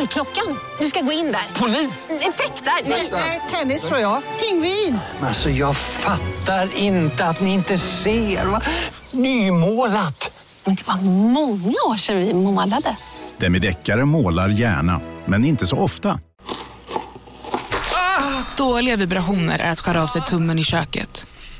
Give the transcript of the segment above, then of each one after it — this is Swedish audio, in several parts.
Dörrklockan. Du ska gå in där. Polis? Effektar? Nej, tennis tror jag. Pingvin. Alltså jag fattar inte att ni inte ser. Va? Nymålat! Men det var många år sedan vi målade. Demideckare målar gärna, men inte så ofta. Dåliga vibrationer är att skära av sig tummen i köket.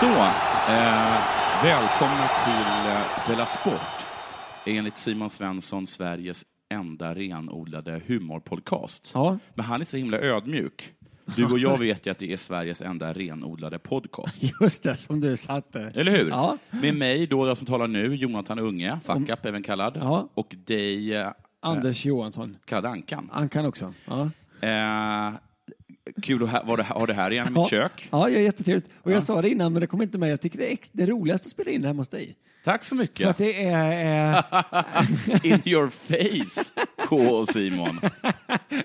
Så, eh, välkomna till eh, Della Sport. Enligt Simon Svensson Sveriges enda renodlade humorpodcast. Ja. Men han är så himla ödmjuk. Du och jag vet ju att det är Sveriges enda renodlade podcast. Just det, som du satte. Eller hur? Ja. Med mig, då jag som talar nu, Jonathan Unge, fuck up även kallad, Ja. och dig, eh, Anders Johansson. kallad Ankan. Ankan också. Ja. Eh, kul att ha det, ha det här igen i mitt Ja. kök. Ja, ja, jättetrevligt. Och jag sa det innan, men det kom inte med. Jag tycker det är det är roligast att spela in det hemma hos dig. Tack så För mycket. att det är... Eh, In your face, K och Simon.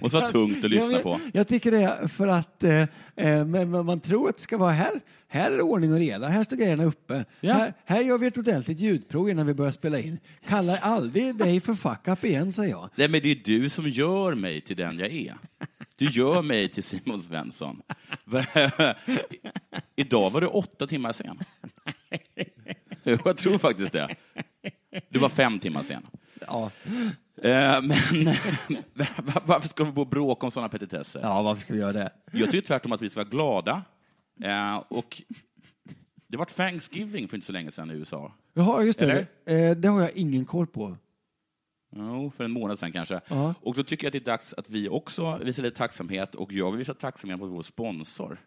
Måste vara tungt att lyssna jag, på. Jag tycker det är för att eh, eh, men, man tror att det ska vara här. Här är det ordning och reda. Här står grejerna uppe. Ja. Här, här gör vi ett ordentligt ljudprov innan vi börjar spela in. Kalla aldrig dig för fuck up igen, säger jag. Nej, men det är du som gör mig till den jag är. Du gör mig till Simon Svensson. Idag var du åtta timmar sen. Jag tror faktiskt det. Du var fem timmar sen. Ja, Eh, Men varför ska vi bo och bråka om sådana petitesser? ja varför ska vi göra det? Jag tycker tvärtom att vi ska vara glada. Eh, Och det var Thanksgiving för inte så länge sedan i USA. Jaha, just det. Eh, det har jag ingen koll på. Jo, för en månad sedan kanske. Ja. Och då tycker jag att det är dags att vi också visar lite tacksamhet och jag vill visa tacksamhet mot vår sponsor.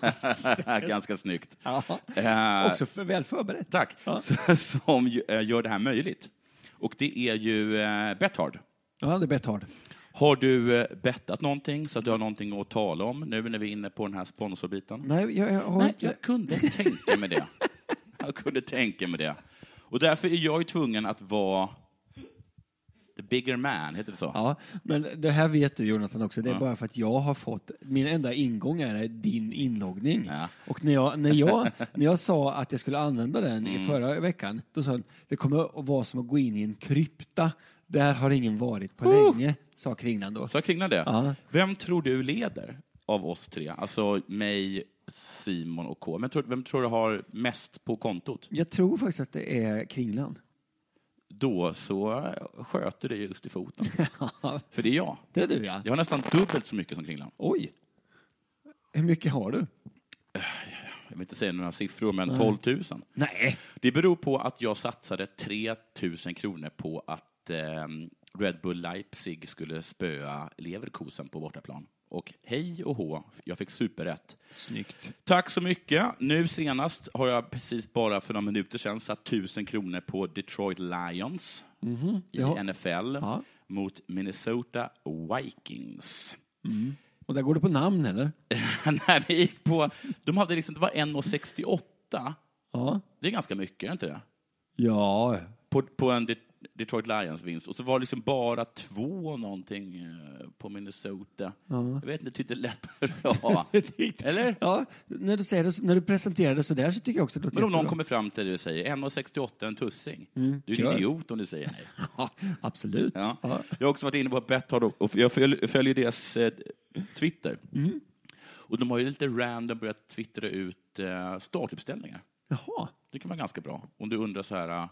Ganska snyggt. Ja. Eh, Också för, väl förberett. Tack. Ja. Som eh, gör det här möjligt. Och det är ju eh, Bethard. Ja, det är Betthard. Har du eh, bettat någonting så att du har någonting att tala om nu när vi är inne på den här sponsorbiten? Nej, jag, jag har Nej, inte... jag kunde tänka mig det. Jag kunde tänka mig det. Och därför är jag ju tvungen att vara the bigger man, heter det så? Ja, men det här vet du Jonathan också. Det är Ja. bara för att jag har fått, min enda ingång är din inloggning. Ja. Och när jag, när, jag, när jag sa att jag skulle använda den Mm. i förra veckan, då sa han, det kommer att vara som att gå in i en krypta. Där har ingen varit på länge, sa Kringlan då. Så kringlar det. Ja. Vem tror du leder av oss tre? Alltså mig, Simon och K. Men vem tror du har mest på kontot? Jag tror faktiskt att det är Kringlan. Då så sköter det just i foten. För det är jag. Det är du ja. Jag har nästan dubbelt så mycket som Kringlan. Oj. Hur mycket har du? Jag vill inte säga några siffror, men 12 000. Nej. Det beror på att jag satsade 3 000 kronor på att eh, Red Bull Leipzig skulle spöa Leverkusen på bortaplan. Och hej och hå, jag fick superrätt. Snyggt. Tack så mycket. Nu senast har jag precis bara för några minuter sedan satt 1000 kronor på Detroit Lions i Ja. NFL Ja. mot Minnesota Vikings. Och där går det på namn eller? Nej, vi gick på, de hade liksom, det var 1,68. Ja. Det är ganska mycket, är inte det? Ja. På, på en Detroit Lions-vinst. Och så var det liksom bara två någonting eh, på Minnesota. Jag vet inte, tyckte lät bra. Eller? Ja, när du, säger det, när du presenterar det så där så tycker jag också att det Men om någon jättebra. kommer fram till det och säger 1,68 en tussing. Du är en idiot om du säger nej. Ja, absolut. Ja. Ja. Jag har också varit inne på Betthard och jag följer, följer deras eh, Twitter. Mm. Och de har ju lite random börjat twittra ut eh, startuppställningar. Jaha. Det kan vara ganska bra. Om du undrar så här, eh,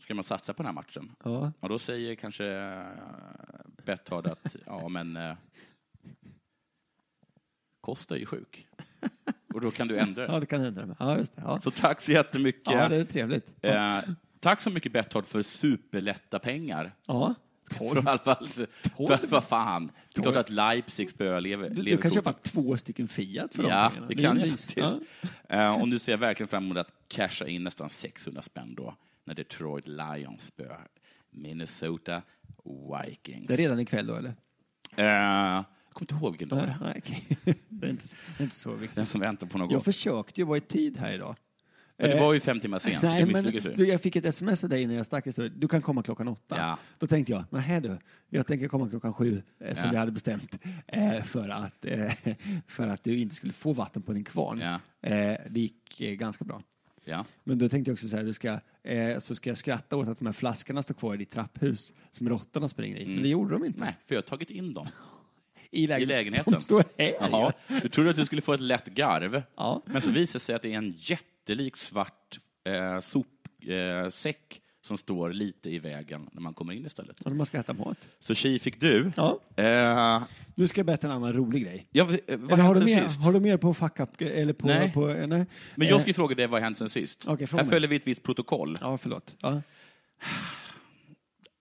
ska man satsa på den här matchen? Ja. Ja, då säger kanske eh, Betthard att, ja men, eh, Kosta är ju sjuk. Och då kan du ändra Ja, det. det kan hända. Ja, just det. Ja. Så tack så jättemycket. ja, det är trevligt. Eh, tack så mycket Betthard för superlätta pengar. Ja. För i alla fall, för, vad fan. Det är klart att Leipzig spöar lever, Du, du kan köpa två stycken Fiat för de Ja, pengarna. det är kan ju jag faktiskt. Eh, och nu ser jag verkligen fram emot att casha in nästan 600 spänn då, när Detroit Lions spöar Minnesota Vikings. Det är redan ikväll då, eller? Eh, jag kommer inte ihåg vilken dag det nej, okej. det, är inte, det är inte så viktigt. Den som väntar på något Jag försökte ju vara i tid här idag. Men det var ju fem timmar sent, Nej, men du, jag fick ett sms av dig innan jag stack. Du kan komma klockan åtta. Ja. Då tänkte jag, nej du, jag tänker komma klockan sju eh, som Ja. vi hade bestämt eh, för, att, eh, för att du inte skulle få vatten på din kvarn. Ja. Eh, det gick eh, ganska bra. Ja. Men då tänkte jag också så här, du ska, eh, så ska jag skratta åt att de här flaskorna står kvar i ditt trapphus som råttorna springer i. Men det gjorde de inte. Mm. Nej, för jag har tagit in dem I, lägen- i lägenheten. De står här. Jaha. Du trodde att du skulle få ett lätt garv, Ja. men så visade det sig att det är en jättelik svart eh, sopsäck eh, säck som står lite i vägen när man kommer in istället. Ja, man ska äta mat. Så tji fick du. Ja. Eh, Nu ska jag berätta en annan rolig grej. ja, vad har du mer, sist? har du mer på fuck up? Eller på, Nej. På, eh, nej. Men jag Eh, ska ju fråga dig vad har hänt sen sist. Fråga Här mig. följer vi ett visst protokoll. Ja, förlåt. Ja.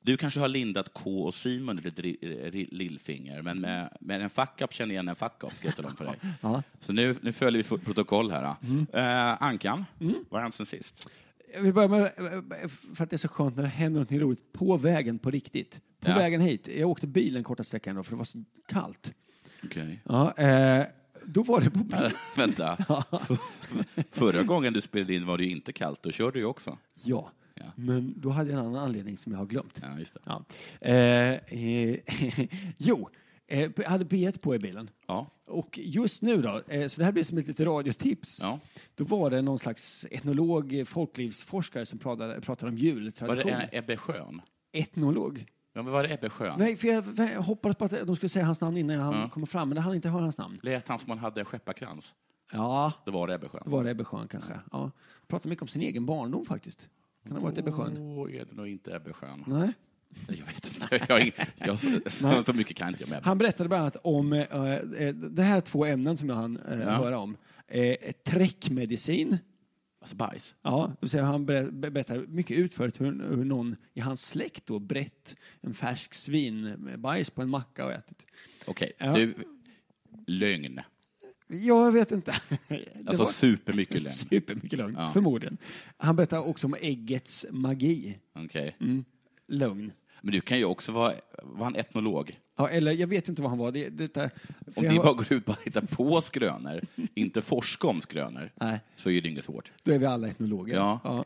Du kanske har lindat K och Simon ri- ri- lillfinger, men med, med en fuck-up känner jag igen en fuck-up, tala om för dig. Ja. Så nu, nu följer vi protokoll här. Mm. Eh, Ankan, vad har hänt sen sist? Jag vill börja med, för att det är så skönt när det händer något roligt på vägen på riktigt. På Ja. vägen hit. Jag åkte bilen korta sträckan då, för det var så kallt. Okej. Ja, eh, då var det på Men, Vänta. Förra gången du spelade in var det ju inte kallt, då körde du ju också. Ja, Ja. men då hade jag en annan anledning som jag har glömt. Ja, just det. Ja. Eh, eh, jo, eh, jag hade P1 på i bilen. Ja. Och just nu då, eh, så det här blir som ett litet radiotips. Ja. Då var det någon slags etnolog, eh, folklivsforskare som pratade, pratade om Var jultradition. det en Ebbe Schön? Etnolog? Ja, men var det Ebbe Schön? Nej, för jag, jag hoppades på att de skulle säga hans namn innan han Ja. kommer fram, men det hann inte höra hans namn. Lät han som han hade skepparkrans? Ja, Då var det Ebbe Schön. då var det Ebbe Schön kanske. Ja. Pratade mycket om sin egen barndom faktiskt. Kan det ha varit Ebbe Schön? Åh, är det nog inte Ebbe Schön? Nej. Jag vet inte. Jag, jag, så, så mycket kan inte jag med. Han berättade bland annat om, eh, eh, det här är två ämnen som jag hann eh, Ja. höra om. Eh, träckmedicin, Alltså bajs. ja, det vill han ber- berättar mycket utförligt hur, hur någon i hans släkt då brett en färsk svinbajs på en macka och ätit. Okej, Ja. du. Lögn. Ja, jag vet inte. Det Alltså var- supermycket lögn. Supermycket lögn, Ja. förmodligen. Han berättar också om äggets magi. Okej. Mm. Lögn. Men du kan ju också vara, vara en etnolog. Ja, eller jag vet inte vad han var. Det, det, för Om det har- bara går ut på att hitta på skrönor, inte forska om skrönor, Nej. så är det inget svårt. Då är vi alla etnologer. Ja.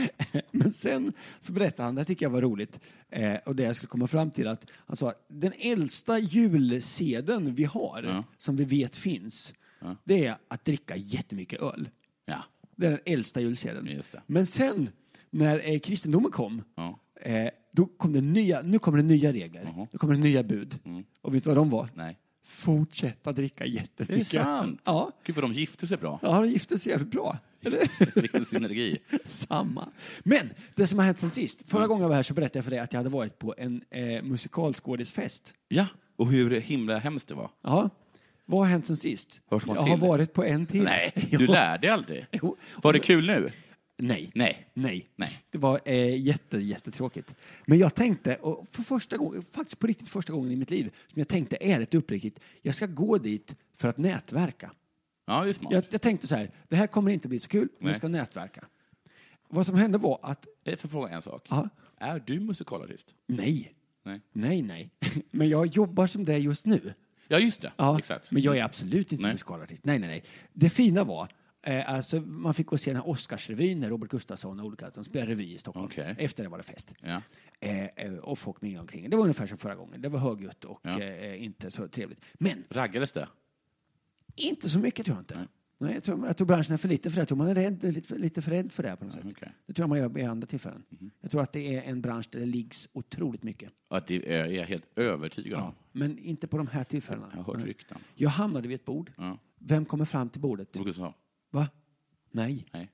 Men sen så berättade han, det tycker jag var roligt, eh, och det jag skulle komma fram till, att han sa den äldsta julseden vi har, Ja. som vi vet finns, Ja. det är att dricka jättemycket öl. Ja. Det är den äldsta julseden. Men sen, när eh, kristendomen kom, Ja. eh, då kom det nya, nu kommer det nya regler. Jaha. Nu kommer det nya bud. Och vet du vad de var? Nej. Fortsätta dricka Det är jättemycket. sant. Ja. Gud vad de gifte sig bra. Ja, de gifte sig jävligt bra. Eller? Vilken synergi. Samma. Men det som har hänt sen sist. Förra gången jag var här så berättade jag för dig att jag hade varit på en eh, musikalskådisfest. Ja, och hur himla hemskt det var. Ja. Vad har hänt sen sist? Hörs man jag till har det? varit på en till. Nej, Jo. du lärde aldrig. Jo. Var det kul nu? Nej. Nej. Nej. Nej. Det var eh, jätte, jättetråkigt. Men jag tänkte, och för första gången, faktiskt på riktigt första gången i mitt liv, som jag tänkte är ett uppriktigt, jag ska gå dit för att nätverka. Ja, det är smart. Jag, jag tänkte så här, det här kommer inte bli så kul, men jag ska nätverka. Vad som hände var att, Jag får fråga en sak. ja, Är du musikalartist? nej, Nej. nej, nej. Men jag jobbar som det just nu. Ja, just det. Ja, Exakt. men jag är absolut inte musikalartist. Nej, nej, nej. Det fina var, eh, alltså, man fick gå och se den här Oscarsrevyn när Robert Gustafsson och olika, de spelade revy i Stockholm. Okej. Efter det var det fest. Ja. Eh, eh, och folk minglade omkring. Det var ungefär som förra gången. Det var högljutt och Ja. eh, inte så trevligt. Men Raggades det? inte så mycket tror jag inte. Nej. Nej. jag, tror, jag tror branschen är för lite för det. Jag tror man är rädd, lite, för- lite för rädd för det här på något sätt. okej. Det tror jag man gör vid andra tillfällen. Mhm. Jag tror att det är en bransch där det liggs otroligt mycket. Ja, det är jag helt övertygad om. Men inte på de här tillfällena. Jag har hört rykten. Jag hamnade vid ett bord. Ja. Vem kommer fram till bordet? Sa, Va? Nej. nej.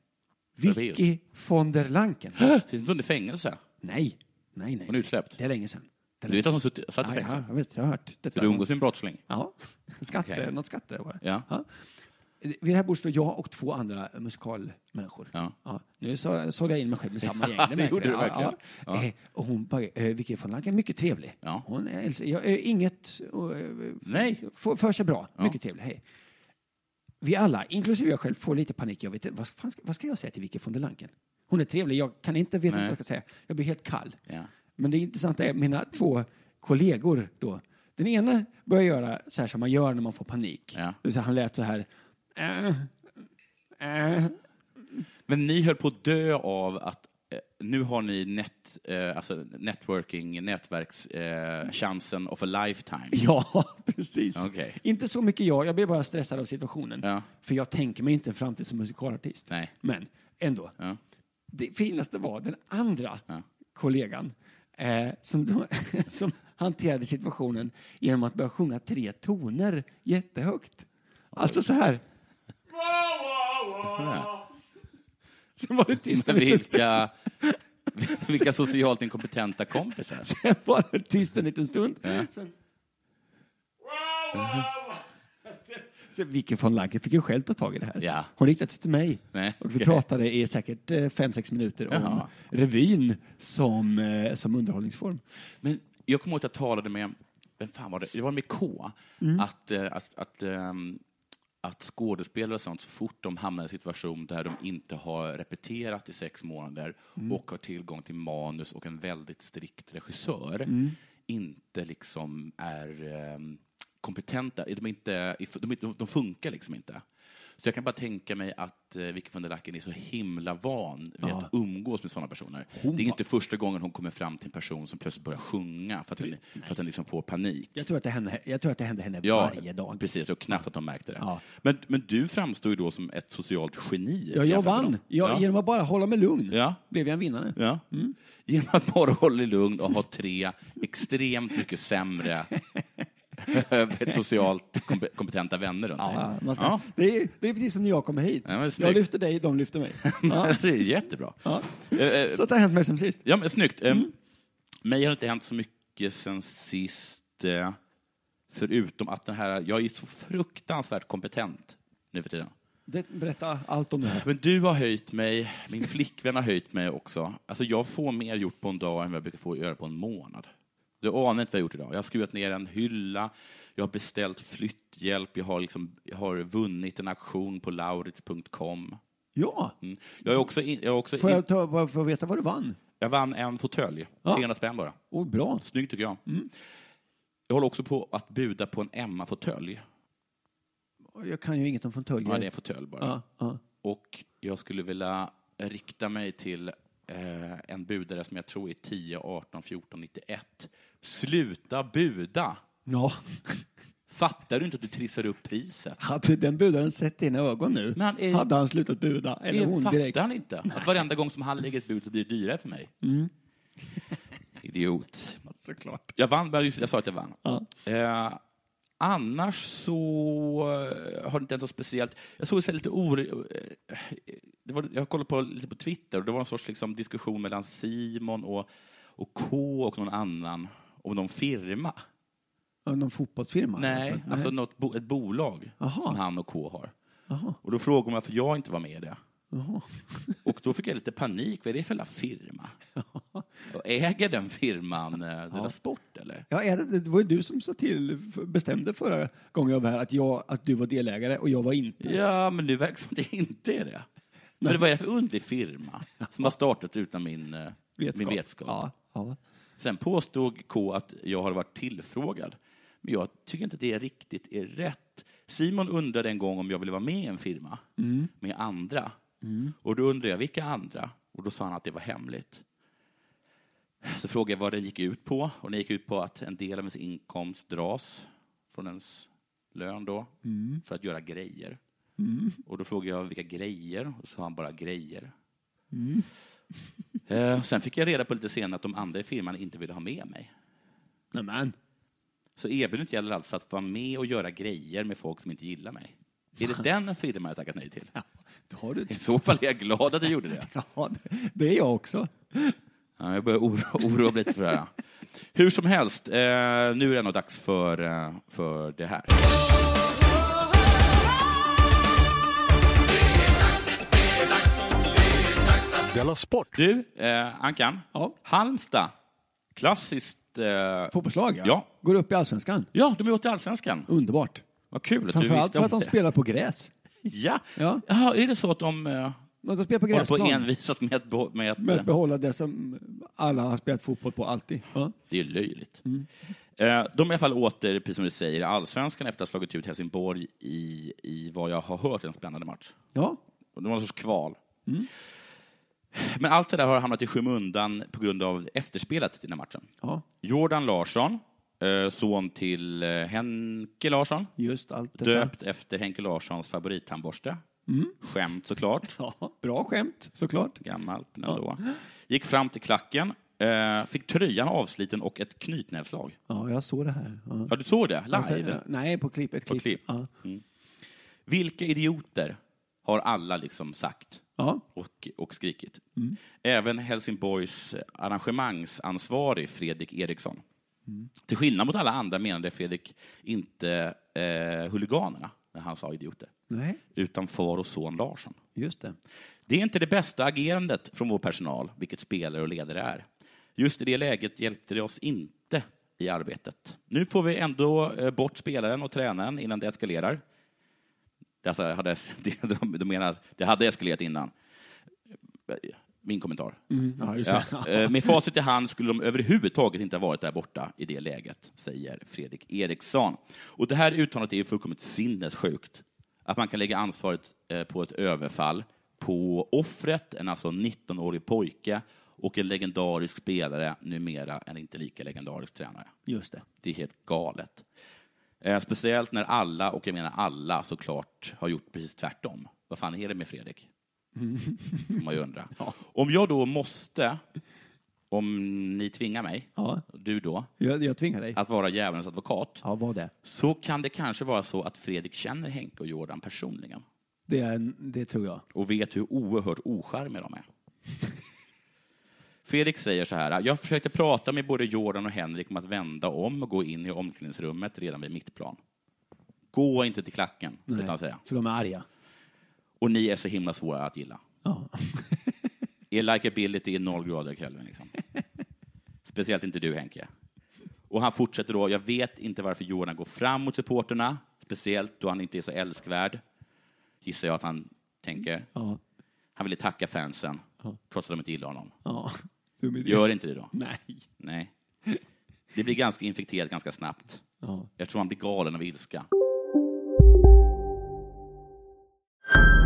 Vicky von der Lanken. Sitter hon under fängelse? Nej. Nej, nej. Hon är utsläppt? Det är länge sedan. Det är Du vet att hon satt i Ja, fängelse? ja, jag vet. Jag har hört. Så Detta. du umgås med en brottsling? Ja. Skatte, Okej. Något skatte var det. Ja. vid det här bordet står jag och två andra musikalmänniskor. Ja. nu så- såg jag in mig själv i samma gäng. Det märker gjorde du. verkligen. Ja. Eh, Och hon bara, eh, Vicky von Langen, mycket trevlig. Hon är, jag, eh, inget, eh, Nej. För, för sig bra, Ja. mycket trevlig. Hej. Vi alla, inklusive jag själv, får lite panik. Jag vet inte, vad, fan ska, vad ska jag säga till Vicky von der Langen? Hon är trevlig, jag kan inte veta Nej. vad jag ska säga. Jag blir helt kall. Ja. Men det intressanta är mina två kollegor då. Den ena börjar göra så här som man gör när man får panik. Det vill säga, han lät så här. Äh, äh. Men ni höll på att dö av att nu har ni net, eh, alltså networking, nätverkschansen eh, of a lifetime. Ja, precis. Okej. Inte så mycket jag, jag blir bara stressad av situationen. Ja. För jag tänker mig inte en framtid som musikalartist. Nej. Men ändå. Ja. Det finaste var den andra kollegan eh, som, som hanterade situationen genom att börja sjunga tre toner jättehögt. Alltså så här. Sen var det tyst en liten stund. vilka, vilka socialt inkompetenta kompisar. Sen var det tyst en liten stund. Ja. Sen, Vicky von Lange fick ju själv ta tag i det här. Ja. Hon riktade sig till mig. Nej, Och vi pratade i säkert eh, fem, sex minuter om Jaha. revyn som, eh, som underhållningsform. Men jag kommer ihåg att jag talade med, vem fan var det? Det var med K. Mm. Att, eh, att, att, ehm, att skådespelare och sånt, så fort de hamnar i en situation där de inte har repeterat i sex månader Mm. och har tillgång till manus och en väldigt strikt regissör, Mm. inte liksom är ehm, kompetenta. De, inte, de, de funkar liksom inte. Så jag kan bara tänka mig att eh, Vicky von der Lacken är så himla van vid Ja. att umgås med sådana personer. Hon det är var- inte första gången hon kommer fram till en person som plötsligt börjar sjunga för att den, för att den liksom får panik. Jag tror att det hände, jag tror att det hände henne Ja, varje dag. Precis, tror knappt att de märkte det. Ja. Men, men du framstår ju då som ett socialt geni. Ja, jag vann. Jag, ja. Genom att bara hålla mig lugn Ja. blev jag en vinnare. Ja. Genom att bara hålla dig lugn och ha tre extremt mycket sämre ett socialt kompe- kompetenta vänner runt Ja, dig. ska, Ja. det, är, det är precis som när jag kommer hit. Ja, jag lyfter dig, de lyfter mig. Ja. det är jättebra. Ja. Eh, eh, Så det har hänt mig som sist. Ja, men snyggt. Mm. Mig har inte hänt så mycket sen sist, eh, förutom att den här, jag är så fruktansvärt kompetent nu för tiden. Det, berätta allt om det här. Men du har höjt mig, min flickvän har höjt mig också. Alltså jag får mer gjort på en dag än vad jag brukar få göra på en månad. Du anar inte vad jag har gjort idag. Jag har skruvat ner en hylla, jag har beställt flytthjälp, jag har, liksom, jag har vunnit en auktion på laurits.com. Ja. Mm. Jag har också, in, jag har också Får in, jag, ta, får jag veta vad du vann? jag vann en fåtölj, Ja. 300 spänn bara. Oh, bra. Snyggt tycker jag. Jag håller också på att buda på en Emma-fåtölj. Jag kan ju inget om fåtöljer. Ja, det är en fåtölj bara. Ja, ja. Och jag skulle vilja rikta mig till en budare som jag tror är 10, 18, 14, 91. Sluta buda! Ja. Fattar du inte att du trissar upp priset? Hade den budaren sett dina ögon nu Men han är- hade han slutat buda. Eller hon fattar direkt. han inte. Att varenda gång som han lägger ett bud så blir det dyrare för mig. Mm. Idiot. Såklart. Jag vann, jag sa att jag vann. Ja. Eh, annars så eh, har det inte hänt så speciellt. Jag såg lite oro... eh, det var, jag kollade på, lite på Twitter och det var en sorts liksom, diskussion mellan Simon och, och K och någon annan om någon firma. Någon fotbollsfirma? Nej, alltså? alltså något bo, ett bolag Jaha. som han och K har. Jaha. Och då frågade man varför jag inte var med i det. Jaha. Och då fick jag lite panik. Vad är det för firma? Och äger den firman eh, Della Sport, eller? Ja, är det, det var ju du som sa till, bestämde förra gången jag var här att, jag, att du var delägare och jag var inte. Ja, men det verkar som att det inte är det. Men vad är det för underlig firma som har startat utan min eh, min vetskap? Ja, ja. Sen påstod K att jag har varit tillfrågad. Men jag tycker inte att det riktigt är rätt. Simon undrade en gång om jag ville vara med i en firma Mm. med andra. Mm. Och då undrade jag vilka andra? Och då sa han att det var hemligt. Så frågade jag vad den gick ut på. Och den gick ut på att en del av ens inkomst dras från ens lön då, Mm. för att göra grejer. Mm. Och då frågade jag vilka grejer, och så sa han bara grejer. Mm. Eh, sen fick jag reda på lite senare att de andra i firman inte ville ha med mig. Nämen. Så erbjudandet gäller alltså att vara med och göra grejer med folk som inte gillar mig. Är det den firman jag tackat nej till? Har du. I så fall är jag glad att du gjorde det. ja, det är jag också. Ja, jag börjar oroa oro mig lite för det här. Hur som helst, eh, nu är det ändå dags för, eh, för det här. Sport. Du, eh, Ankan. Ja. Halmstad. Klassiskt... Eh, Fotbollslag, ja. Går upp i allsvenskan. Ja, de är åt i allsvenskan. Underbart. Vad kul att du visste Framförallt för att de det. spelar på gräs. Ja. Ja. Jaha, är det så att de eh, Och De spelar på håller på gräsplan. envisat med att... Med att Med eh, att behålla det som alla har spelat fotboll på alltid. Ja. Det är löjligt. Eh, De är i alla fall åter, precis som du säger, i allsvenskan efter att ha slagit ut Helsingborg i, i vad jag har hört en spännande match. ja. Och Det var en sorts kval. Men allt det där har hamnat i skymundan på grund av efterspelet till den här matchen. ja. Jordan Larsson, son till eh, Henke Larsson, Just allt döpt efter Henke Larssons favorittandborste. Skämt såklart. Ja, bra skämt, såklart. Gammalt, men ändå. Gick fram till klacken, eh, fick tröjan avsliten och ett knytnävslag. Ja, jag såg det här. Ja. Ja, du såg det? Live? ja, nej, på klipp. Ett På klipp. klipp. Ja. Vilka idioter, har alla liksom sagt Ja. och, och skrikit. Även Helsingborgs arrangemangsansvarig Fredrik Eriksson. Till skillnad mot alla andra menade Fredrik inte eh, huliganerna när han sa idioter, Nej, utan far och son Larsson. just det. Det är inte det bästa agerandet från vår personal, vilket spelare och ledare är. Just i det läget hjälpte det oss inte i arbetet. Nu får vi ändå eh, bort spelaren och tränaren innan det eskalerar. Det, alltså, hade, det, de, de menar att det hade eskalerat innan. Min kommentar. Ja, just Ja, det. eh, med facit i hand skulle de överhuvudtaget inte ha varit där borta i det läget, säger Fredrik Eriksson. Och det här uttalandet är ju fullkomligt sinnessjukt. Att man kan lägga ansvaret eh, på ett överfall på offret, en alltså 19-årig pojke, och en legendarisk spelare, numera en inte lika legendarisk tränare. Just det. Det är helt galet. Eh, speciellt när alla, och jag menar alla såklart, har gjort precis tvärtom. Vad fan är det med Fredrik? Får man ju undra. Om jag då måste, om ni tvingar mig, Ja, du då, jag, jag tvingar dig. att vara djävulens advokat, Ja, vad det? så kan det kanske vara så att Fredrik känner Henke och Jordan personligen Det, är, en- det tror jag. och vet hur oerhört ocharmiga de är. Fredrik säger så här, jag försökte prata med både Jordan och Henrik om att vända om och gå in i omklädningsrummet redan vid mittplan. Gå inte till klacken, Nej, slutar han säga. För de är arga. Och ni är så himla svåra att gilla. Ja. Er likability är noll grader Kelvin. Liksom. Speciellt inte du, Henke. Och han fortsätter då, jag vet inte varför Jordan går fram mot supporterna, speciellt då han inte är så älskvärd. Gissar jag att han tänker. Ja. Han ville tacka fansen, trots att de inte gillar honom. ja. Gör inte det då. Nej. Nej. Det blir ganska infekterat ganska snabbt, Ja. eftersom han blir galen av ilska.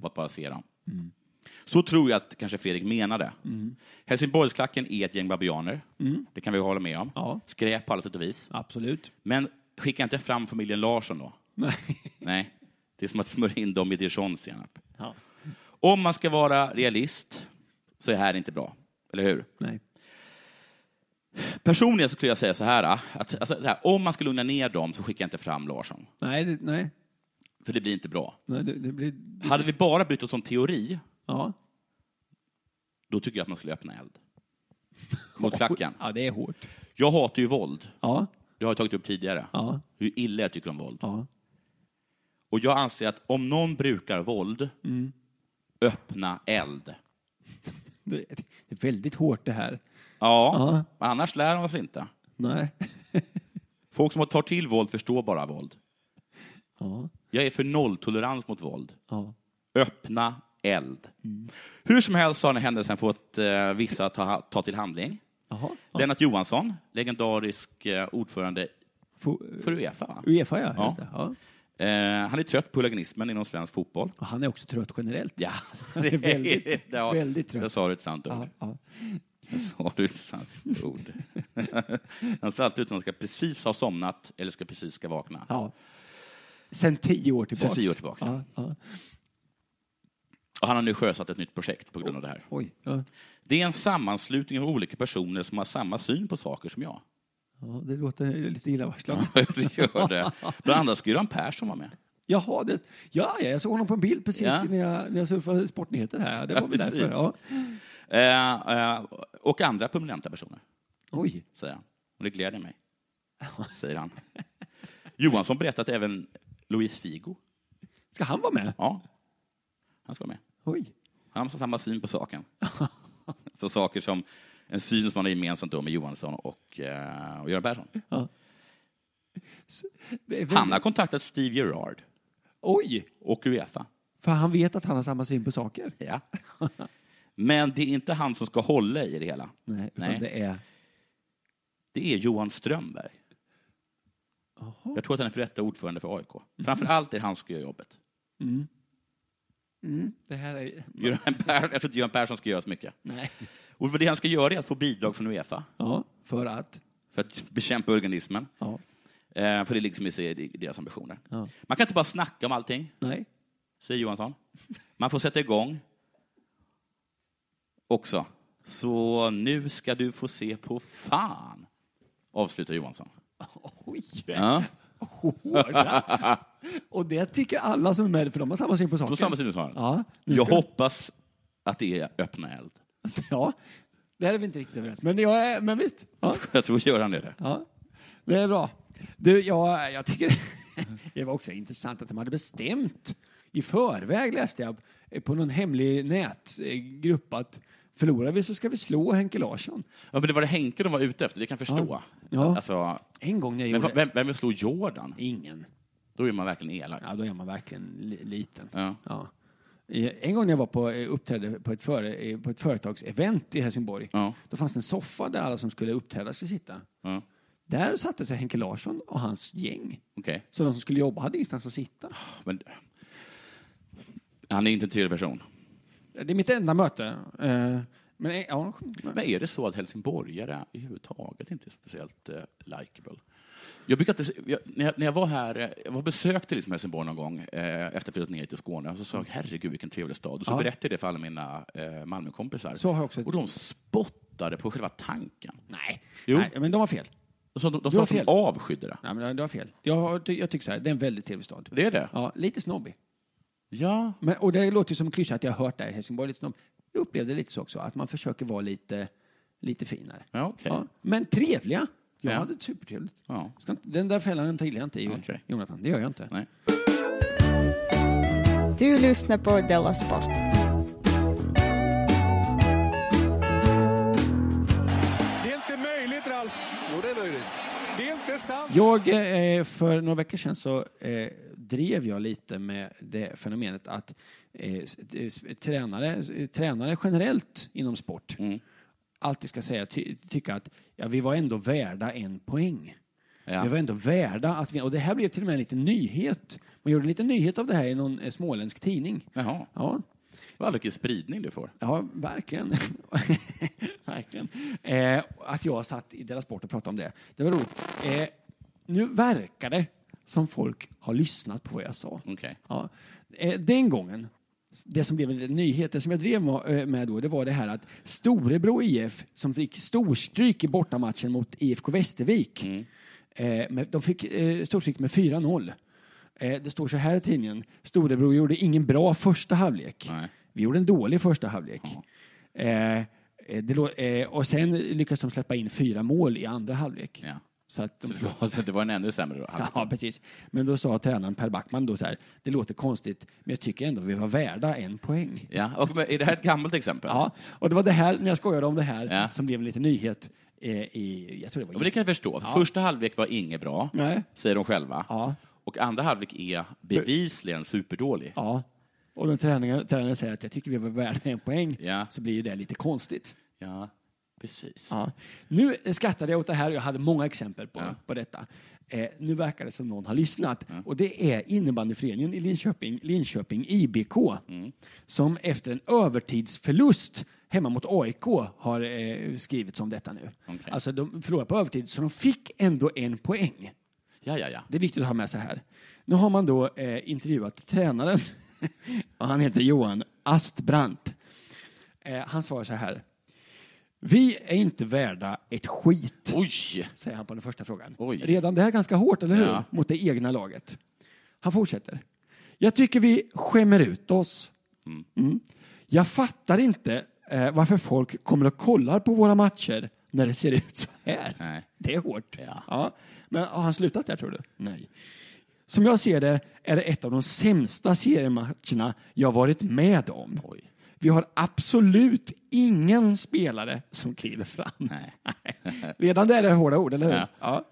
På att bara se dem. Så tror jag att kanske Fredrik menade. Helsingborgsklacken är ett gäng babianer. Det kan vi hålla med om. Ja. Skräp på alla sätt och vis. Absolut. Men skicka inte fram familjen Larsson då. Nej. Nej. Det är som att smörja in dem i dijonsenap. Ja. Om man ska vara realist så är det här inte bra. Eller hur? Nej. Personligen så skulle jag säga så här, att alltså, så här, om man ska lugna ner dem så skicka inte fram Larsson. Nej, det, nej. För det blir inte bra. nej det, det blir... Hade vi bara brytt oss om teori, Ja. då tycker jag att man skulle öppna eld. Mot klacken. Ja, det är hårt. Jag hatar ju våld. Ja. Det har jag tagit upp tidigare. Ja. Hur illa jag tycker om våld. Ja. Och jag anser att om någon brukar våld, Mm. öppna eld. Det, är väldigt hårt det här. Ja, annars lär de oss inte. Nej. Folk som tar till våld förstår bara våld. Ja. Jag är för nolltolerans mot våld. Ja. Öppna eld. Hur som helst har den händelsen fått eh, vissa ta, ta till handling. Lennart Johansson, legendarisk eh, ordförande för Uefa. Va? Uefa, ja. Just det. ja. Eh, han är trött på huliganismen inom svensk fotboll. Och han är också trött generellt. Ja, Han är väldigt, ja, väldigt trött. Där sa du ett sant ord. Ja, ja. Sa du ett sant ord. han ser alltid ut som att han ska precis ha somnat eller ska precis ska vakna. Sen tio år tillbaka. Sen tio år tillbaka. Ja, ja. Och han har nu sjösatt ett nytt projekt på grund av det här. Oj. Ja. Det är en sammanslutning av olika personer som har samma syn på saker som jag. Ja, det låter lite illavarslande. Ja, det gör det. Bland annat ska Göran Persson vara med. Jaha, det, ja, ja, jag såg honom på en bild precis Ja. när, jag, när jag surfade Sportnyheter här. Det var väl därför. Ja. Eh, eh, och andra prominenta personer, Oj. säger han. Och det gläder mig, säger han. Johansson berättar att även Luis Figo, Ska han vara med? ja, han ska vara med. Oj. Han har samma syn på saken. Så saker som en syn som han har gemensamt då med Johansson och, eh, och Göran Persson. Ja. Väldigt- Han har kontaktat Steve Gerrard Oj! och Uefa. För han vet att han har samma syn på saker. Ja. Men det är inte han som ska hålla i det hela. Nej, utan Nej. det är... Det är Johan Strömberg. Jag tror att han är för detta ordförande för AIK. Framför allt är det han som ska göra jobbet. Mm. Mm. Det här är... Göran Per, jag tror inte Göran Persson ska göra så mycket. Nej. Och vad det han ska göra är att få bidrag från Uefa Ja, för att... för att bekämpa organismen. Ja. Eh, för det är liksom i sig deras ambitioner. Ja. Man kan inte bara snacka om allting, Nej. säger Johansson. Man får sätta igång också. Så nu ska du få se på fan, avslutar Johansson. Oj! Ja. Hårda. Och det tycker alla som är med, för de har samma syn på saker. På samma syn som Ja, nu Jag ska- hoppas att det är öppna eld. Ja, där är vi inte riktigt överens. Men, jag är, men visst. Ja. Jag tror Göran är det. Ja, det är bra. Du, jag, jag tycker det var också intressant att de hade bestämt i förväg, läste jag, på någon hemlig nätgrupp att förlorar vi så ska vi slå Henke Larsson. Ja, men det var det Henke de var ute efter, det kan jag förstå. Ja. Alltså, En gång när jag men gjorde... vem, vem vill slå Jordan? Ingen. Då är man verkligen elak. Ja, då är man verkligen li liten. Ja. Ja. En gång när jag var på, eh, uppträdde på ett, före, eh, på ett företagsevent i Helsingborg, Ja. då fanns det en soffa där alla som skulle uppträda skulle sitta. Ja. Där satte sig Henke Larsson och hans gäng. Okej. Så de som skulle jobba hade ingenstans att sitta. Men, han är inte en trevlig person. Det är mitt enda möte. Eh, Men eh, ja, Men är det så att helsingborgare överhuvudtaget inte är speciellt uh, likeable? Jag brukar inte, jag, när, jag, när jag var här, eh, jag var besökte liksom Helsingborg någon gång eh, efter att jag flyttat ner till Skåne, och så sa jag herregud vilken trevlig stad. Och så Ja. berättade jag det för alla mina eh, Malmökompisar. Så har jag också- Och de spottade på själva tanken. Nej. Jo. Nej, men de har fel. De, sa- de, de sa att de avskydde det. Nej, men du har fel. Jag, jag tycker så här, det är en väldigt trevlig stad. Det är det? Ja, lite snobbig. Ja. Men, och det låter ju som en klyscha att jag har hört det i Helsingborg. Lite snobb. Jag upplevde det lite så också, att man försöker vara lite, lite finare. Ja, okej. Ja, men trevliga. Jag Ja. hade supertrevligt. Ja. Ska inte, den där fällan trillar jag inte i, Okej. Jonathan. Det gör jag inte. Nej. Du lyssnar på Della Sport. Det är inte möjligt, Ralf. Jo, det är möjligt. Det är inte sant. Jag, eh, för några veckor sedan så eh, drev jag lite med det fenomenet att eh, tränare, tränare generellt inom sport Mm. alltid ska säga, ty, tycka att ja, vi var ändå värda en poäng. Ja. Vi var ändå värda att vi, och det här blev till och med en liten nyhet. Man gjorde en liten nyhet av det här i någon eh, småländsk tidning. Jaha. Ja, Vad vilken spridning du får. Ja, verkligen. verkligen. Eh, att jag satt i Della Sport och pratade om det. Det var roligt. Eh, nu verkar det som folk har lyssnat på vad jag sa. Okej. Ja. Eh, den gången, det som blev en nyhet, det som jag drev med, eh, med då, det var det här att Storebro IF, som fick storstryk i bortamatchen mot IFK Västervik, eh, med, de fick eh, storstryk med 4-0. Eh, det står så här i tidningen, Storebro gjorde ingen bra första halvlek. Vi gjorde en dålig första halvlek. Eh, eh, det, eh, och sen lyckades de släppa in fyra mål i andra halvlek. Ja. Så att Så det, var, en ännu sämre då? Ja, precis. Men då sa tränaren Per Backman då så här, det låter konstigt, men jag tycker ändå vi var värda en poäng. Ja, och är det här ett gammalt exempel? Ja, och det var det här, när jag skojade om det här, Ja. som blev en liten nyhet eh, i, jag tror det var Ja, men det kan jag förstå. Ja. Första halvlek var inget bra, Nej. säger de själva. Ja. Och andra halvlek är bevisligen superdålig. Ja. Och den tränaren, tränaren säger att jag tycker vi var värda en poäng, Ja. så blir det lite konstigt. Ja. Precis. Ja. Nu skrattade jag åt det här och jag hade många exempel på, på detta. Eh, nu verkar det som någon har lyssnat. Och det är innebandyföreningen i Linköping, Linköping IBK, som efter en övertidsförlust hemma mot AIK har eh, skrivit om detta nu. Alltså de förlorade på övertid, så de fick ändå en poäng. Ja, ja, ja. Det är viktigt att ha med sig här. Nu har man då eh, intervjuat tränaren. och han heter Johan Astbrandt. Eh, han svarar så här. Vi är inte värda ett skit, Oj! säger han på den första frågan. Oj. Redan det här är ganska hårt, eller hur? Ja. Mot det egna laget. Han fortsätter. Jag tycker vi skämmer ut oss. Mm. Jag fattar inte eh, varför folk kommer och kollar på våra matcher när det ser ut så här. Nej. Det är hårt. Ja. Men har han slutat där, tror du? Nej. Som jag ser det är det ett av de sämsta seriematcherna jag varit med om. Vi har absolut ingen spelare som kliver fram. Nej. Redan där är det hårda ord, eller hur? Ja. Ja.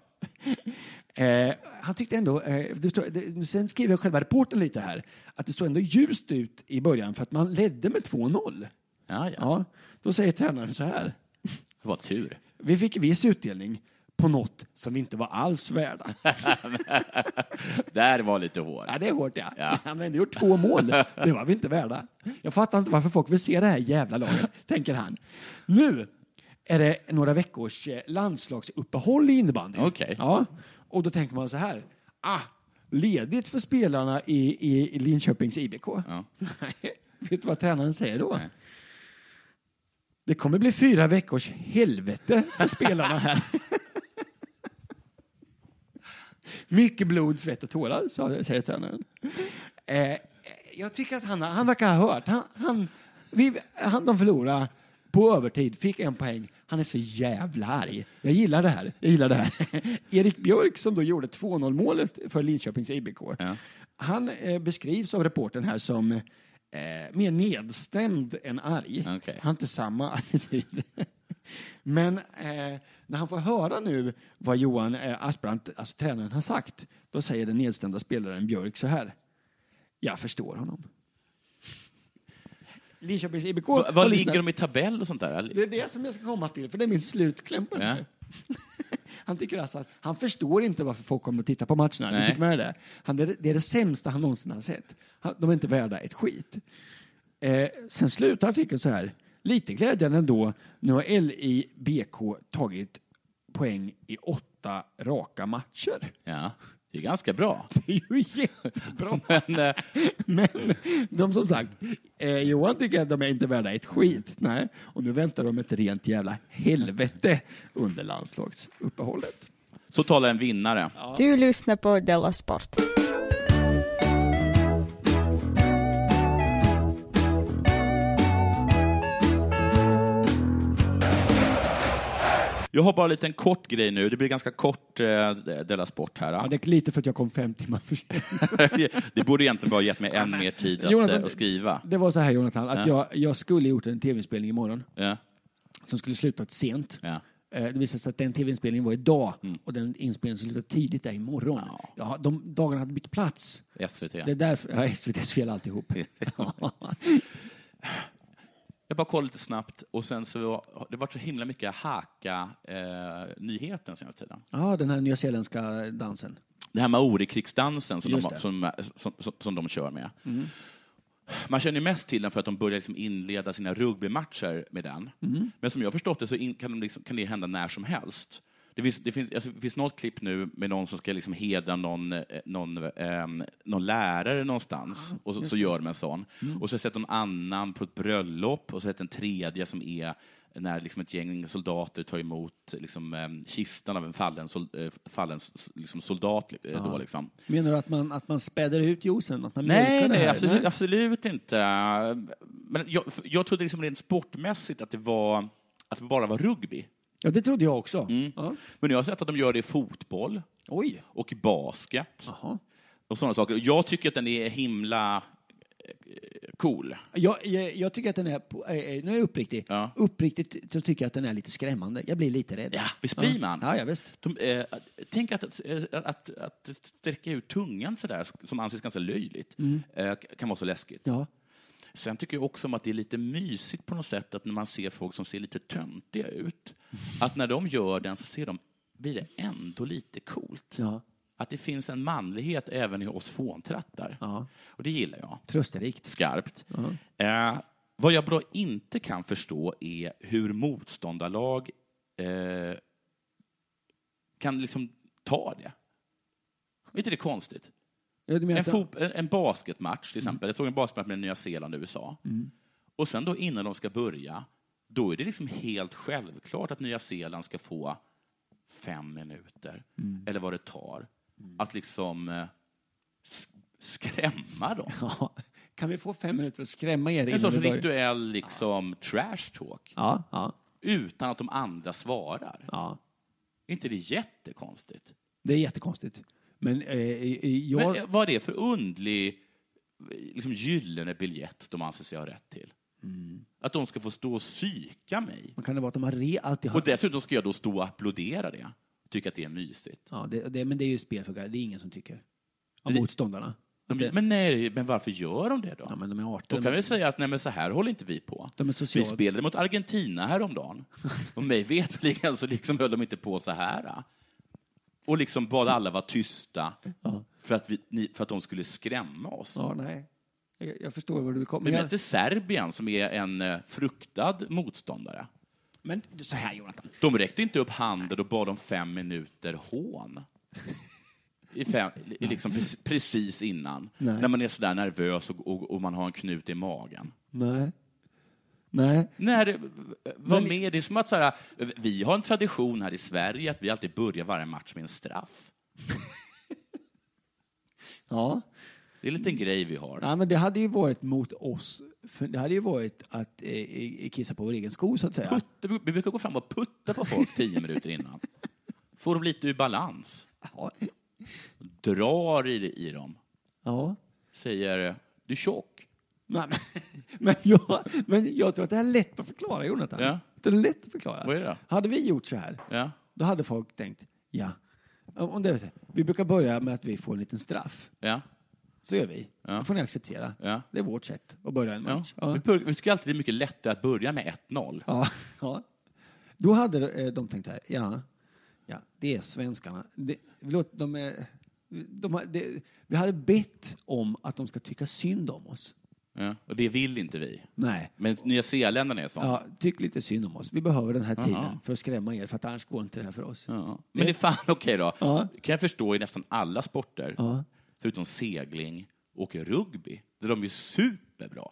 Eh, han tyckte ändå, eh, det står, det, sen skriver själva reporten lite här, att det såg ändå ljust ut i början för att man ledde med 2-0. Ja, ja. Ja, då säger tränaren så här. Det var tur. Vi fick viss utdelning på något som vi inte var alls värda. Där var lite hår. Ja, det är hårt ja. Ja. Han har ändå gjort två mål. Det var vi inte värda. Jag fattar inte varför folk vill se det här jävla laget, tänker han. Nu är det några veckors eh, landslagsuppehåll i innebandy. Okej. Ja, och då tänker man så här. Ah, ledigt för spelarna i, i, i Linköpings IBK. Ja. Nej, vet du vad tränaren säger då? Det kommer bli fyra veckors helvete för spelarna här. Mycket blod, svett och tårar, sa- säger tränaren. Eh, jag tycker att han, han verkar ha hört. Han, han, vi, han, de förlorade på övertid, fick en poäng. Han är så jävla arg. Jag gillar det här. Jag gillar det här. Erik Björk som då gjorde 2-0 målet för Linköpings IBK. Han eh, beskrivs av reportern här som eh, mer nedstämd än arg. Han har inte samma attityd. Men eh, när han får höra nu vad Johan eh, Asprant, alltså tränaren, har sagt, då säger den nedstämda spelaren Björk så här. Jag förstår honom. Linköpings IBK... Va, har vad ligger de i tabell och sånt där? Det är det som jag ska komma till, för det är min slutkläm på Ja. Han tycker alltså att han förstår inte varför folk kommer att titta på matcherna. Nej. tycker med det? Han, det, är, det är det sämsta han någonsin har sett. Han, de är inte värda ett skit. Eh, sen slutar artikeln så här. Lite glädjande ändå. Nu har LIBK tagit poäng i åtta raka matcher. Ja, det är ganska bra. Det är ju jättebra. Men, eh, Men de som sagt, eh, Johan tycker att de är inte värda ett skit. Nej. Och nu väntar de ett rent jävla helvete under landslagsuppehållet. så talar en vinnare. Du lyssnar på Della Sport. Jag har bara en liten kort grej nu. Det blir ganska kort eh, Della Sport här. Ja, det är lite för att jag kom fem timmar för sent. det borde egentligen bara gett mig än mer tid att, Jonathan, eh, att skriva. Det var så här Jonathan, att Ja. jag, jag skulle gjort en tv-inspelning imorgon Ja. som skulle slutat sent. Ja. Eh, Det visade sig att den tv-inspelningen var idag och den inspelningen som slutade tidigt är imorgon. Ja. de dagarna hade bytt plats. SVT. Det är därför, ja, SVTs fel alltihop. Jag bara kollade lite snabbt och sen så var det varit så himla mycket haka-nyheten senaste tiden. ja, den här nyzeeländska dansen. Det här Maori-krigsdansen som, de, som, som, som de kör med. Mm. Man känner ju mest till den för att de börjar liksom inleda sina rugbymatcher med den. Mm. Men som jag har förstått det så in, kan, de liksom, kan det hända när som helst. Det finns, det, finns, alltså, det finns något klipp nu med någon som ska liksom hedra någon, eh, någon, ehm, någon lärare någonstans, och så, så gör de en sån. Mm. Och så har jag sett någon annan på ett bröllop, och så har jag sett en tredje som är när liksom ett gäng soldater tar emot liksom, ehm, kistan av en fallen, sol, eh, fallen liksom, soldat. eh, Då, liksom. Menar du att man, att man späder ut juicen? Att man Nej, nej, absolut, absolut inte. Men jag, jag trodde liksom rent sportmässigt att det, var, att det bara var rugby. Ja, det trodde jag också. Mm. Ja. Men jag har sett att de gör det i fotboll Oj. och i basket Jaha. och sådana saker. Jag tycker att den är himla eh, cool. Jag, jag, jag tycker att den är, eh, eh, nu är jag uppriktig, Ja. uppriktigt så tycker jag att den är lite skrämmande. Jag blir lite rädd. Ja, visst blir man? Ja, ja visst. De, eh, tänk att, att, att, att sträcka ut tungan sådär, som anses ganska löjligt, Mm. eh, kan vara så läskigt. Ja. Sen tycker jag också om att det är lite mysigt på något sätt att när man ser folk som ser lite töntiga ut, att när de gör den så ser de, blir det ändå lite coolt. Ja. Att det finns en manlighet även i oss fåntrattar. Ja. Och det gillar jag. Trösterikt. Skarpt. Eh, vad jag bara inte kan förstå är hur motståndarlag eh, kan liksom ta det. Är inte det konstigt? Ja, En, fot, en, basketmatch till exempel. Jag såg en basketmatch med Nya Zeeland och USA. Mm. Och sen då innan de ska börja, då är det liksom helt självklart att Nya Zeeland ska få fem minuter, Mm. eller vad det tar, att liksom eh, skrämma dem. Ja. Kan vi få fem minuter att skrämma er En sorts rituell liksom, trash talk. Ja, ja. Utan att de andra svarar. Ja. Är inte det jättekonstigt? Det är jättekonstigt. Men eh, jag... Men eh, vad är det för undlig liksom, gyllene biljett de anser sig ha rätt till? Mm. Att de ska få stå och psyka mig. Men kan det vara att de har re, alltid har... Och dessutom ska jag då stå och applådera det. Tycka att det är mysigt. Ja, det, det, men det är ju spelfråga. Det är ingen som tycker. Av Det- motståndarna. De, men, nej, men varför gör de det då? Ja, men de är Då arter. kan vi säga att nej, men så här håller inte vi på. Vi spelade mot Argentina häromdagen. Och mig veterligen så liksom höll de inte på så här. Och liksom bad alla vara tysta Ja. för, att vi, ni, för att de skulle skrämma oss. Ja, nej. Jag, jag förstår var du komma. Vi Men, mötte Serbien som är en eh, fruktad motståndare. men så här, Jonathan. De räckte inte upp handen och bad om fem minuter hån. I fem, i liksom precis, innan. Nej. När man är sådär nervös och, och, och man har en knut i magen. Nej. Nej. När, var Men- med, det är som att så här, vi har en tradition här i Sverige att vi alltid börjar varje match med en straff. Ja. Det är en liten grej vi har. Nej, men det hade ju varit mot oss. Det hade ju varit att eh, kissa på vår egen sko, så att säga. Putta, vi brukar gå fram och putta på folk tio minuter innan. Får dem lite ur balans. Ja. Drar i, i dem. ja. Säger, du är tjock. Nej, men, men, jag, men jag tror att det här är lätt att förklara, Jonathan. Ja. Det är lätt att förklara. Vad är det då? Hade vi gjort så här, Ja. då hade folk tänkt, ja. Om det vi brukar börja med att vi får en liten straff. Ja. Så gör vi. Ja. Det får ni acceptera. Ja. Det är vårt sätt att börja en Ja. match. Vi, bör, vi tycker alltid det är mycket lättare att börja med 1-0. Ja, ja. Då hade eh, de tänkt så här, ja, ja det är svenskarna. Det, förlåt, de är, de har, det, vi hade bett om att de ska tycka synd om oss. Ja. Och det vill inte vi. Nej. Men Nya Zeeländarna är sån. Ja, tyck lite synd om oss. Vi behöver den här Aha. tiden för att skrämma er, för att annars går inte det här för oss. Ja. Men det är fan okej då. Ja. kan jag förstå i nästan alla sporter, Ja. förutom segling och rugby, där de är superbra.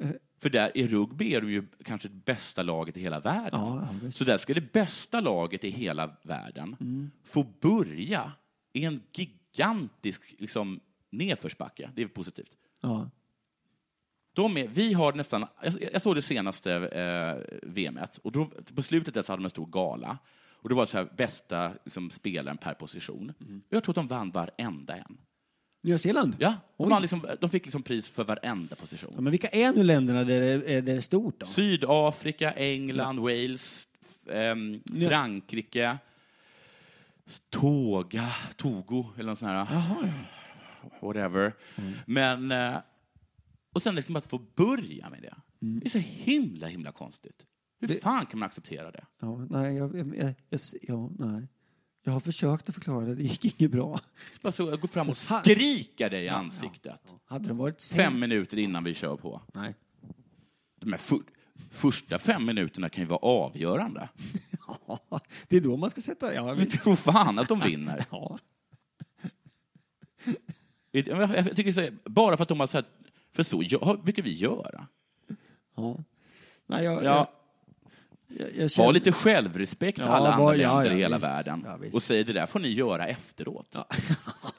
Eh. För där i rugby är de ju kanske det bästa laget i hela världen. Ja. Så där ska det bästa laget i hela världen Mm. få börja i en gigantisk liksom, nedförsbacke. Det är positivt. Ja. De är, vi har nästan, jag, jag såg det senaste eh, VMet och då, på slutet där så hade de en stor gala. Och det var så här bästa liksom, spelaren per position. Mm. Jag tror att de vann varenda en. Nya Zeeland? Ja, de, vann liksom, de fick liksom pris för varenda position. Ja, men vilka är nu länderna där det är, där det är stort då? Sydafrika, England, Wales, f- ehm, Ja. Frankrike, Toga, Togo eller något sånt här. Jaha, Whatever. Men, eh, och sen liksom att få börja med det. Det är så himla, himla konstigt. Hur Det- fan kan man acceptera det? Ja, nej, jag, jag, jag, jag, ja, nej. Jag har försökt att förklara det, det gick inget bra. Bara så, gå fram och Så skrika dig i ansiktet. Hade det varit sen- Fem minuter innan vi kör på. Nej. De här för, första fem minuterna kan ju vara avgörande. Ja, det är då man ska sätta... Ja, Men tro fan att de vinner. Ja. Jag, jag tycker så, här, bara för att de har sagt, för så brukar vi göra. Ja. Nej, jag, Ja. jag, jag Ha känner- lite självrespekt Ja, alla andra ja, länder ja, i hela visst. världen. Ja, och säg det där får ni göra efteråt.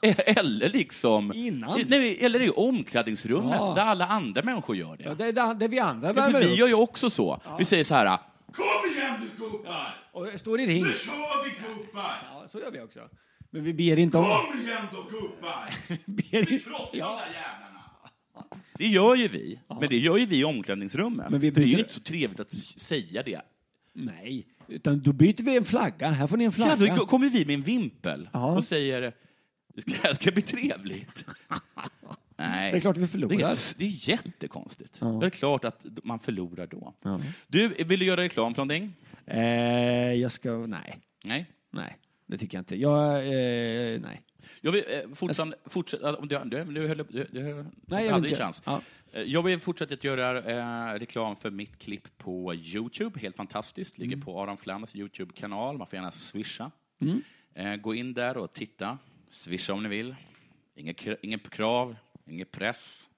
Eller liksom... Innan. Nej, eller i omklädningsrummet Ja. där alla andra människor gör det. Ja, det är det, det vi andra Ja, för vi gör ju också så. Vi säger så här, Kom igen nu gubbar! Och står i ring. Nu kör vi gubbar! Ja, så gör vi också. Men vi ber inte om... Kom igen då gubbar! ber Vi inte- krossar de där jävlarna! Det gör ju vi. Men det gör ju vi i omklädningsrummet. Men vi för det är ju inte så trevligt att säga det. Nej, utan då byter vi en flagga. Här får ni en Ja, flagga. då kommer vi med en vimpel Ja. och säger, det det ska bli trevligt. Nej. Det är klart vi förlorar. Det är, det är jättekonstigt. Ja. Det är klart att man förlorar då. Ja. Du, vill du göra reklam för någonting? Eh, jag ska, nej. Nej. Nej, det tycker jag inte. Jag, eh, nej. Jag vill eh, fortsätta... fortsätta om du, du, du, höll, du, du, Nej, jag hade inte. chans. Ja. Eh, Jag vill fortsätta att göra eh, reklam för mitt klipp på Youtube. Helt fantastiskt. Ligger på Aron Flams Youtube-kanal. Man får gärna swisha. Mm. Eh, gå in där och titta. Swisha om ni vill. Inget, inget krav, ingen press.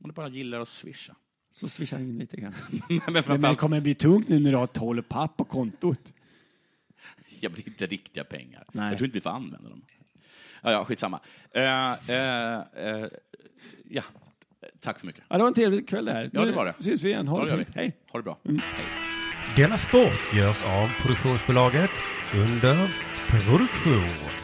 Om du bara gillar att swisha. Så swishar jag in lite grann. Men Men det framförallt, kommer bli tungt nu när du har 12 papp på kontot. jag blir inte riktiga pengar. Nej. Jag tror inte vi får använda dem. Ja, ja skitsamma. Eh, eh, eh, ja, tack så mycket. Ja, det var en trevlig kväll det här. Ja, det Nu var det. syns vi igen. Ha det det. Hej. Ha det bra. Mm. Hej. Denna sport görs av produktionsbolaget under produktion.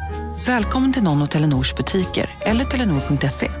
Välkommen till någon av Telenors butiker eller telenor.se.